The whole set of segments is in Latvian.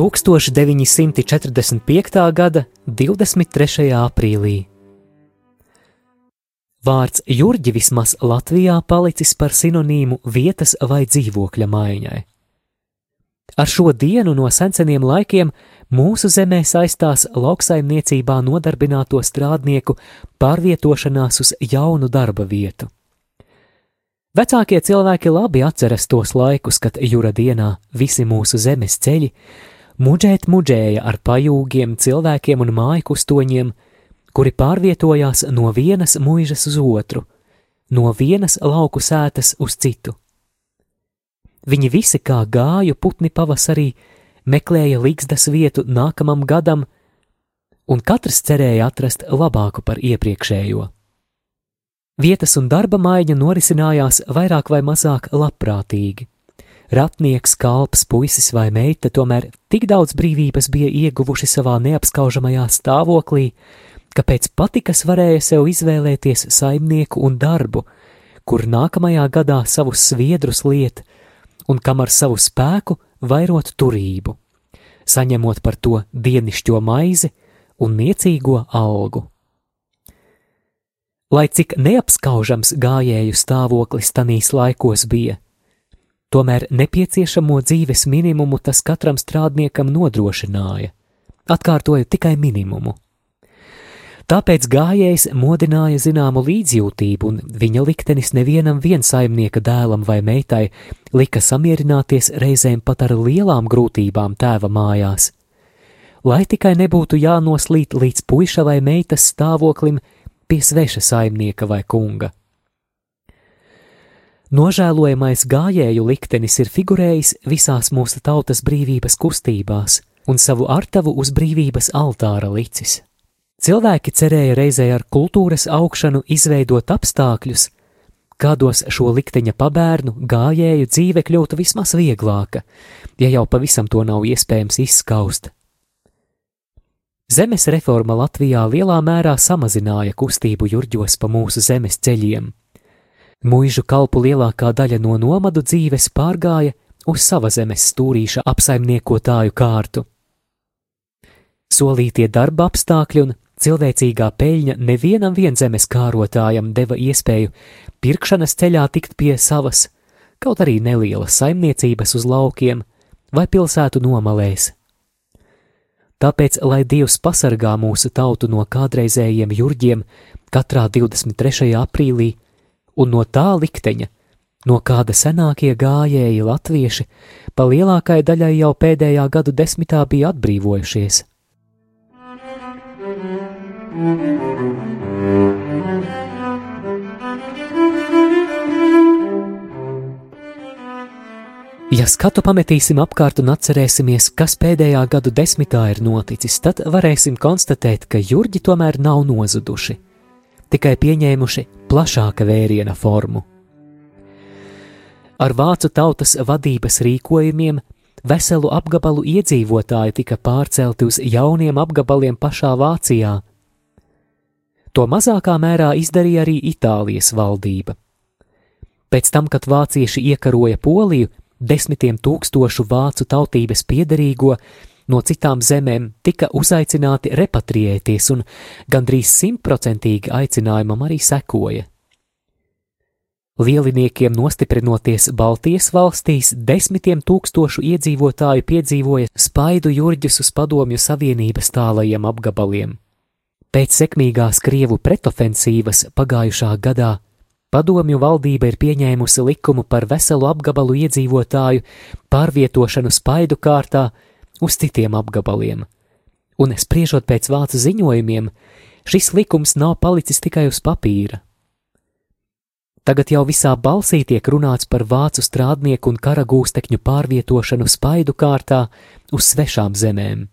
1945. gada 23. aprīlī. Vārds Jurģi vismaz Latvijā palicis par sinonīmu vietas vai dzīvokļa maiņai. Ar šo dienu no seniem laikiem mūsu zemē saistās lauksaimniecībā nodarbināto strādnieku pārvietošanās uz jaunu darba vietu. Vecākie cilvēki labi atceras tos laikus, kad jūra dienā visi mūsu zemes ceļi Muģēt muģēja ar pajūgiem, cilvēkiem un māju kustoņiem, kuri pārvietojās no vienas mūžas uz otru, no vienas lauku sētas uz citu. Viņi visi kā gāju putni pavasarī, meklēja līgzdas vietu nākamam gadam, un katrs cerēja atrast labāku par iepriekšējo. Vietas un darba maiņa norisinājās vairāk vai mazāk labprātīgi ratnieks, kalps, puisis vai meita tomēr tik daudz brīvības bija ieguvuši savā neapskaužamajā stāvoklī, ka pēc patikas varēja sev izvēlēties saimnieku un darbu, kur nākamajā gadā savus sviedrus liet, un kam ar savu spēku vairot turību, saņemot par to dienišķo maizi un niecīgo algu. Lai cik neapskaužams gājēju stāvoklis tanīs laikos bija, Tomēr nepieciešamo dzīves minimumu tas katram strādniekam nodrošināja. Atkārtoju tikai minimumu. Tāpēc gājējs modināja zināmu līdzjūtību, un viņa liktenis nevienam viensaimnieka dēlam vai meitai lika samierināties reizēm pat ar lielām grūtībām tēva mājās. Lai tikai nebūtu jānoslīd līdz puiša vai meitas stāvoklim pie sveša saimnieka vai kunga. Nožēlojamais gājēju liktenis ir figurējis visās mūsu tautas brīvības kustībās un savu artavu uz brīvības altāra licis. Cilvēki cerēja reizē ar kultūras augšanu izveidot apstākļus, kādos šo likteņa pabērnu gājēju dzīve kļūtu vismaz vieglāka, ja jau pavisam to nav iespējams izskaust. Zemes reforma Latvijā lielā mērā samazināja kustību jurģos pa mūsu zemes ceļiem Mūžu kalpu lielākā daļa no nomadu dzīves pārgāja uz sava zemes stūrīša apsaimniekotāju kārtu. Solītie darba apstākļi un cilvēcīgā peļņa nevienam vienzemes kārotājam deva iespēju pirkšanas ceļā tikt pie savas, kaut arī nelielas saimniecības uz laukiem vai pilsētu nomalēs. Tāpēc, lai Dievs pasargā mūsu tautu no kādreizējiem jurģiem, katrā 23. aprīlī un no tā likteņa, no kāda senākie gājēji latvieši pa lielākai daļai jau pēdējā gadu desmitā bija atbrīvojušies. Ja skatu pametīsim apkārt un atcerēsimies, kas pēdējā gadu desmitā ir noticis, tad varēsim konstatēt, ka jurģi tomēr nav nozuduši tikai pieņēmuši plašāka vēriena formu. Ar vācu tautas vadības rīkojumiem veselu apgabalu iedzīvotāji tika pārcelti uz jauniem apgabaliem pašā Vācijā. To mazākā mērā izdarīja arī Itālijas valdība. Pēc tam, kad vācieši iekaroja Poliju, desmitiem tūkstošu vācu tautības piederīgo no citām zemēm tika uzaicināti repatriēties, un gandrīz simtprocentīgi aicinājumam arī sekoja. Lieliniekiem nostiprinoties Baltijas valstīs, desmitiem tūkstošu iedzīvotāju piedzīvoja spaidu jurģus uz padomju savienības tālajiem apgabaliem. Pēc sekmīgās Krievu pretofensīvas pagājušā gadā padomju valdība ir pieņēmusi likumu par veselu apgabalu iedzīvotāju pārvietošanu spaidu kārtā uz citiem apgabaliem, un spriežot pēc vācu ziņojumiem, šis likums nav palicis tikai uz papīra. Tagad jau visā balsī tiek runāts par vācu strādnieku un kara gūstekņu pārvietošanu spaidu kārtā uz svešām zemēm.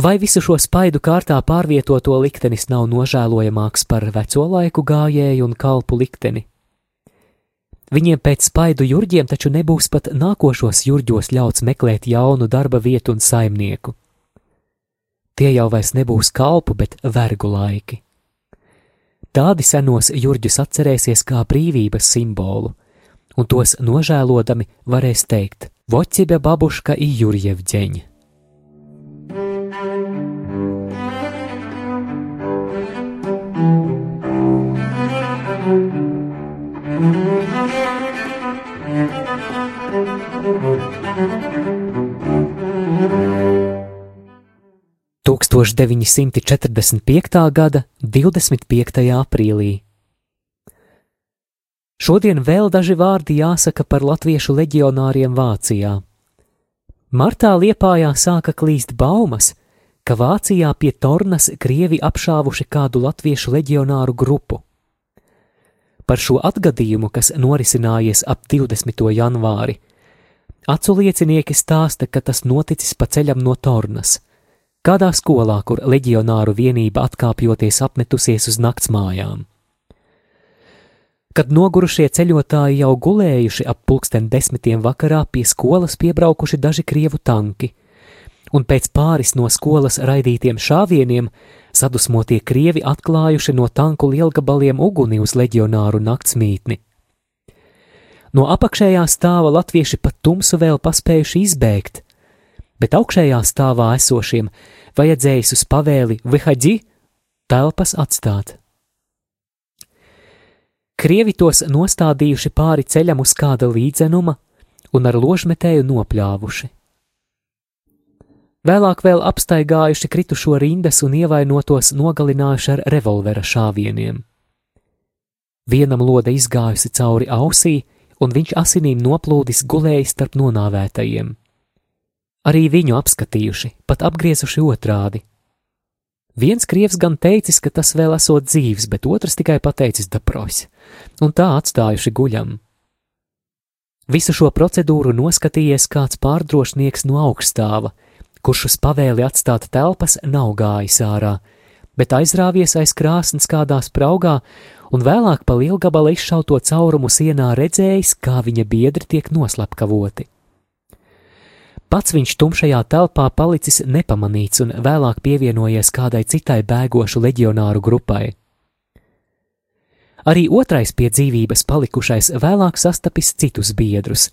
Vai visu šo spaidu kārtā pārvietoto liktenis nav nožēlojamāks par veco laiku gājēju un kalpu likteni? Viņiem pēc spaidu jurģiem taču nebūs pat nākošos jurģos ļauts meklēt jaunu darba vietu un saimnieku. Tie jau vairs nebūs kalpu, bet vergu laiki. Tādi senos jurģus atcerēsies kā brīvības simbolu, un tos nožēlodami varēs teikt: Vocibia babuška i Jurjevģeņa. 1945. gada 25. aprīlī. Šodien vēl daži vārdi jāsaka par latviešu leģionāriem Vācijā. Martā Liepājā sāka klīst baumas, ka Vācijā pie Tornas krievi apšāvuši kādu latviešu leģionāru grupu. Par šo atgadījumu, kas norisinājies ap 20. janvāri, acu liecinieki stāsta, ka tas noticis pa ceļam no Tornas – kādā skolā, kur leģionāru vienība atkāpjoties apmetusies uz naktsmājām. Kad nogurušie ceļotāji jau gulējuši ap pulksten desmitiem vakarā, pie skolas piebraukuši daži krievu tanki, un pēc pāris no skolas raidītiem šāvieniem sadusmotie krievi atklājuši no tanku lielgabaliem uguni uz leģionāru naktsmītni. No apakšējā stāva latvieši pat tumsu vēl paspējuši izbēgt, bet augšējā stāvā esošiem vajadzējis uz pavēli Vihaģi telpas atstāt. Krievi tos nostādījuši pāri ceļam uz kāda līdzenuma un ar ložmetēju nopļāvuši. Vēlāk vēl apstaigājuši kritušo rindas un ievainotos nogalinājuši ar revolvera šāvieniem. Vienam lode izgājusi cauri ausī, un viņš asinīm noplūdis gulējis starp nonāvētajiem. Arī viņu apskatījuši, pat apgriezuši otrādi. Viens krievs gan teicis, ka tas vēl esot dzīves, bet otrs tikai pateicis daproś, un tā atstājuši guļam. Visu šo procedūru noskatījies kāds pārdrošnieks no augstāva, kurš uz pavēli atstāt telpas nav gājis ārā, bet aizrāvies aiz krāsnes kādā spraugā un vēlāk pa lielgabala izšauto caurumu sienā redzējis, kā viņa biedri tiek noslapkavoti. Pats viņš tumšajā telpā palicis nepamanīts un vēlāk pievienojies kādai citai bēgošu leģionāru grupai. Arī otrais pie dzīvības palikušais vēlāk sastapis citus biedrus,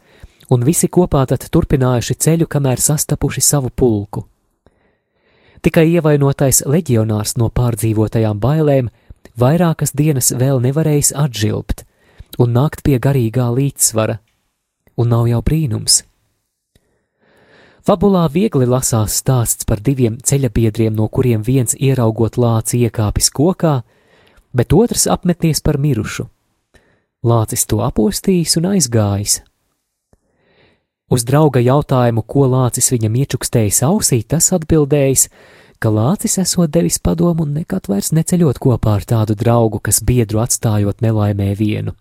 un visi kopā tad turpinājuši ceļu, kamēr sastapuši savu pulku. Tikai ievainotais leģionārs no pārdzīvotajām bailēm vairākas dienas vēl nevarējis atžilbt un nākt pie garīgā līdzsvara, un nav jau brīnums, Fabulā viegli lasās stāsts par diviem ceļabiedriem, no kuriem viens ieraugot lāci iekāpis kokā, bet otrs apmeties par mirušu. Lācis to apostījis un aizgājis. Uz drauga jautājumu, ko lācis viņam iečukstējis ausī, tas atbildējis, ka lācis esot devis padomu un nekad vairs neceļot kopā ar tādu draugu, kas biedru atstājot nelaimē vienu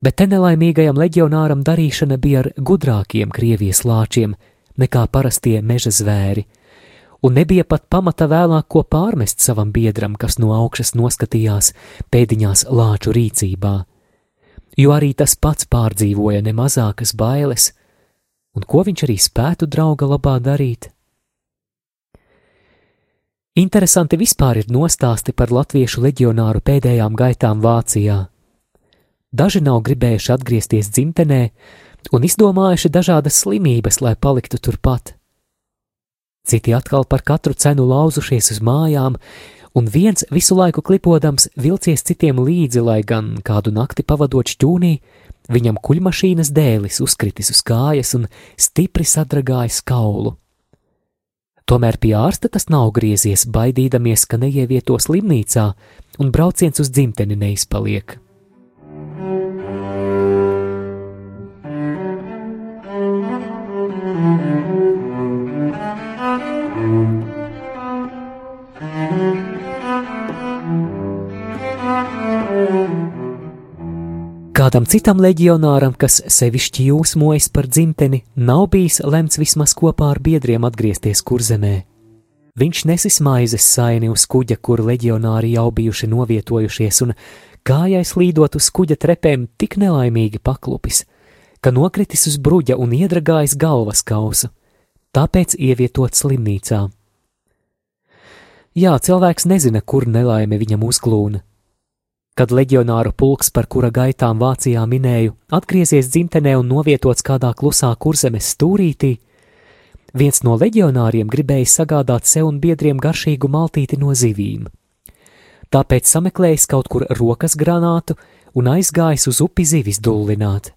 bet te nelaimīgajam leģionāram darīšana bija ar gudrākiem Krievijas lāčiem nekā parastie meža zvēri, un nebija pat pamata vēlāk ko pārmest savam biedram, kas no augšas noskatījās pēdiņās lāču rīcībā, jo arī tas pats pārdzīvoja nemazākas bailes, un ko viņš arī spētu drauga labā darīt. Interesanti vispār ir nostāsti par latviešu leģionāru pēdējām gaitām Vācijā. Daži nav gribējuši atgriezties dzimtenē un izdomājuši dažādas slimības, lai paliktu turpat. Citi atkal par katru cenu lauzušies uz mājām, un viens visu laiku klipodams vilcies citiem līdzi, lai gan kādu nakti pavadot šķūnī, viņam kuļmašīnas dēlis uzkritis uz kājas un stipri sadragājis kaulu. Tomēr pie ārsta tas nav griezies, baidīdamies, ka neievieto slimnīcā un brauciens uz dzimteni neizpaliek. Citam leģionāram, kas sevišķi jūsmojas par dzimteni, nav bijis lemts vismaz kopā ar biedriem atgriezties kurzemē. Viņš nesis maizes saini uz kuģa, kur leģionāri jau bijuši novietojušies, un kājai slīdot uz kuģa trepēm tik nelaimīgi paklupis, ka nokritis uz bruģa un iedragājis galvas kausu, tāpēc ievietot slimnīcā. Jā, cilvēks nezina, kur nelaime viņam uzglūna, Kad leģionāru pulks, par kura gaitām Vācijā minēju, atgriezies dzimtenē un novietots kādā klusā kurzemes stūrītī, viens no leģionāriem gribēja sagādāt sev un biedriem garšīgu maltīti no zivīm. Tāpēc sameklējis kaut kur rokas granātu un aizgājis uz upi zivis dullināt.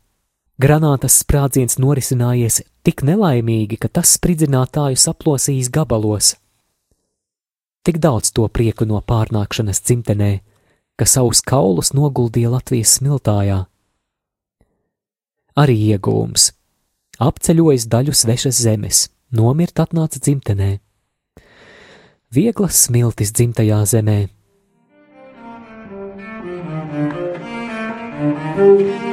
Granātas sprādziens norisinājies tik nelaimīgi, ka tas spridzinātāju saplosījis gabalos. Tik daudz to prieku no pārnākšanas dzimtenē ka savus kaulus noguldīja Latvijas smiltājā. Arī iegūms - apceļojis daļu svešas zemes, nomirt atnāca dzimtenē. Vieglas smiltis dzimtajā zemē. thank you